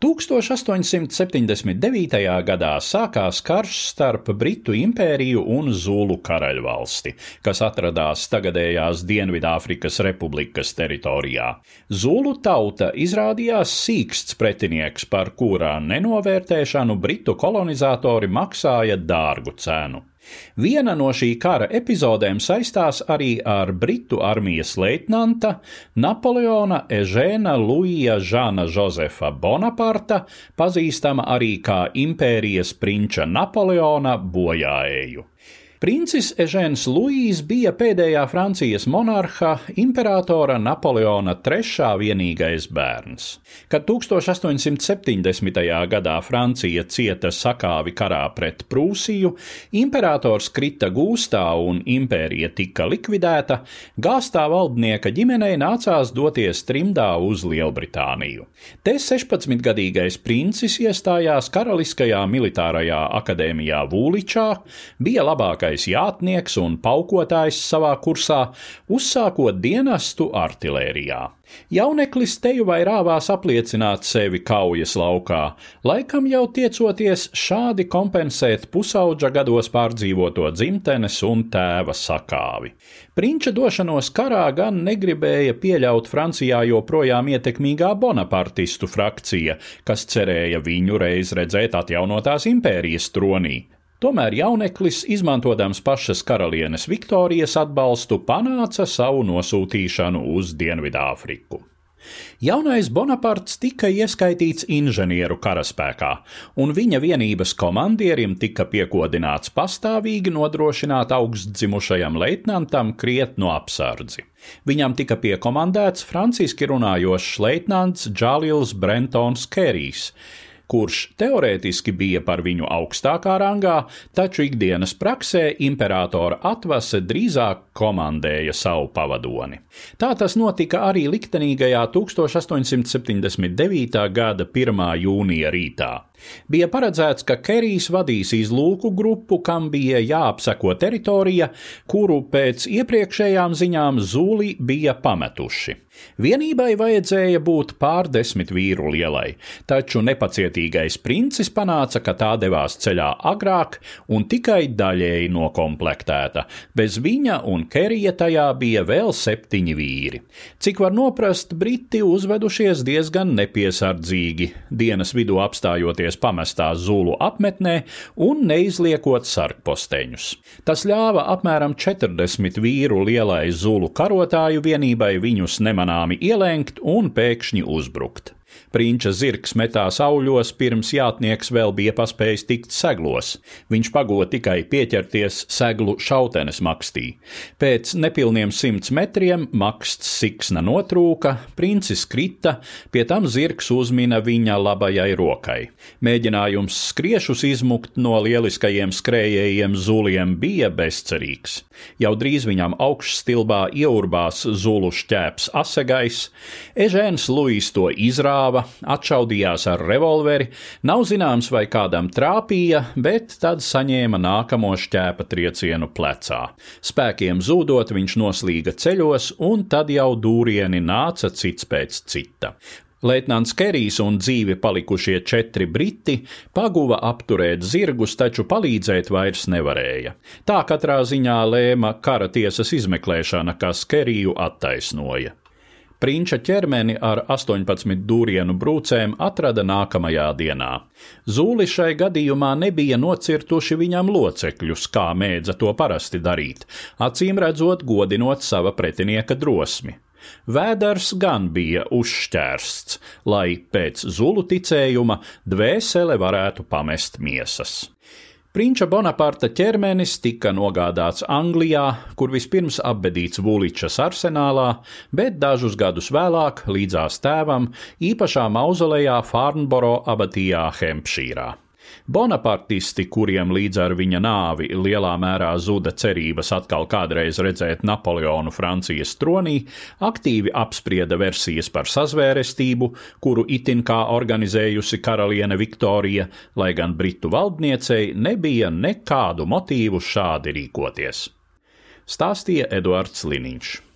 1879. gadā sākās karš starp Britu impēriju un Zulu karaļvalsti, kas atradās tagadējās Dienvidāfrikas republikas teritorijā. Zulu tauta izrādījās sīksts pretinieks, par kurā nenovērtēšanu britu kolonizatori maksāja dārgu cenu. Viena no šī kara epizodēm saistās arī ar britu armijas leitnanta Napoleona Ežēna Luija Žana Josefa Bonaparta, pazīstama arī kā impērijas prinča Napoleona bojāēju. Princis Ežēns Luīs bija pēdējā Francijas monarha, imperatora Napoleona III vienīgais bērns. Kad 1870. gadā Francija cieta sakāvi karā pret Prūsiju, imperators krita gūstā un impērija tika likvidēta, gāstā valdnieka ģimenei nācās doties trimdā uz Lielbritāniju. Te 16-gadīgais princis iestājās Karaliskajā militārajā akadēmijā Vūličā, bija labākais labākais jātnieks un paukotājs savā kursā, uzsākot dienestu artilērijā. Jauneklis teju vai rāvās apliecināt sevi kaujas laukā, laikam jau tiecoties šādi kompensēt pusauģa gados pārdzīvoto dzimtenes un tēva sakāvi. Prinča došanos karā gan negribēja pieļaut Francijā joprojām ietekmīgā bonapartistu frakcija, kas cerēja viņu reiz redzēt atjaunotās impērijas tronī. Tomēr jauneklis, izmantojams pašas karalienes Viktorijas atbalstu, panāca savu nosūtīšanu uz Dienvidāfriku. Jaunais Bonaparts tika ieskaitīts inženieru karaspēkā, un viņa vienības komandierim tika piekodināts pastāvīgi nodrošināt augstdzimušajam leitnantam krietnu apsardzi. Viņam tika piekomandēts franciski runājošs leitnants Džalils Brentons Kerijs, kurš teorētiski bija par viņu augstākā rangā, taču ikdienas praksē imperatora atvase drīzāk komandēja savu pavadoni. Tā tas notika arī liktenīgajā 1879. gada 1. jūnija rītā. Bija paredzēts, ka Kerijs vadīs izlūku grupu, kam bija jāapseko teritorija, kuru pēc iepriekšējām ziņām zūli bija pametuši. Vienībai vajadzēja būt pārdesmit vīru lielai, taču nepacietīgais princis panāca, ka tā devās ceļā agrāk un tikai daļēji nokomplektēta. Bez viņa un Kerija tajā bija vēl septiņi vīri. Cik var noprast, Briti uzvedušies diezgan nepiesardzīgi, dienas vidū apstājoties ierodoties pamestā Zulu apmetnē un neizliekot sarkposteņus. Tas ļāva apmēram 40 vīru lielai Zulu karotāju vienībai viņus nemanāmi ielenkt un pēkšņi uzbrukt. Prinča zirgs metās auļos, pirms jātnieks vēl bija paspējis tikt seglos. Viņš pagoda tikai pieķerties seglu šautenes makstī. Pēc nepilniem simts metriem maksts siksna notrūka, princis krita, pie tam zirgs uzmina viņa labajai rokai. Mēģinājums skriešus izmukt no lieliskajiem skrējējiem zuliem bija bezcerīgs. Jau drīz viņam augšstilbā ieurbās zulu šķēps asegais, Ežēns Luīs to izrāva izrāva, atšaudījās ar revolveri, nav zināms, vai kādam trāpīja, bet tad saņēma nākamo šķēpa triecienu plecā. Spēkiem zūdot, viņš noslīga ceļos, un tad jau dūrieni nāca cits pēc cita. Leitnants Kerijs un dzīvi palikušie četri briti paguva apturēt zirgus, taču palīdzēt vairs nevarēja. Tā katrā ziņā lēma kara tiesas izmeklēšana, kas Keriju attaisnoja. Prinča ķermeni ar 18 dūrienu brūcēm atrada nākamajā dienā. Zūli šai gadījumā nebija nocirtuši viņam locekļus, kā mēdza to parasti darīt, acīm redzot, godinot sava pretinieka drosmi. Vēders gan bija uzšķērsts, lai pēc zulu ticējuma dvēsele varētu pamest miesas. Prinča Bonaparta ķermenis tika nogādāts Anglijā, kur vispirms apbedīts Vuličas arsenālā, bet dažus gadus vēlāk līdzās tēvam īpašā mauzolejā Farnboro abatijā Hempšīrā. Bonapartisti, kuriem līdz ar viņa nāvi lielā mērā zuda cerības atkal kādreiz redzēt Napoleonu Francijas tronī, aktīvi apsprieda versijas par sazvērestību, kuru itin kā organizējusi karaliene Viktorija, lai gan britu valdniecei nebija nekādu motīvu šādi rīkoties. Stāstīja Eduards Liniņš.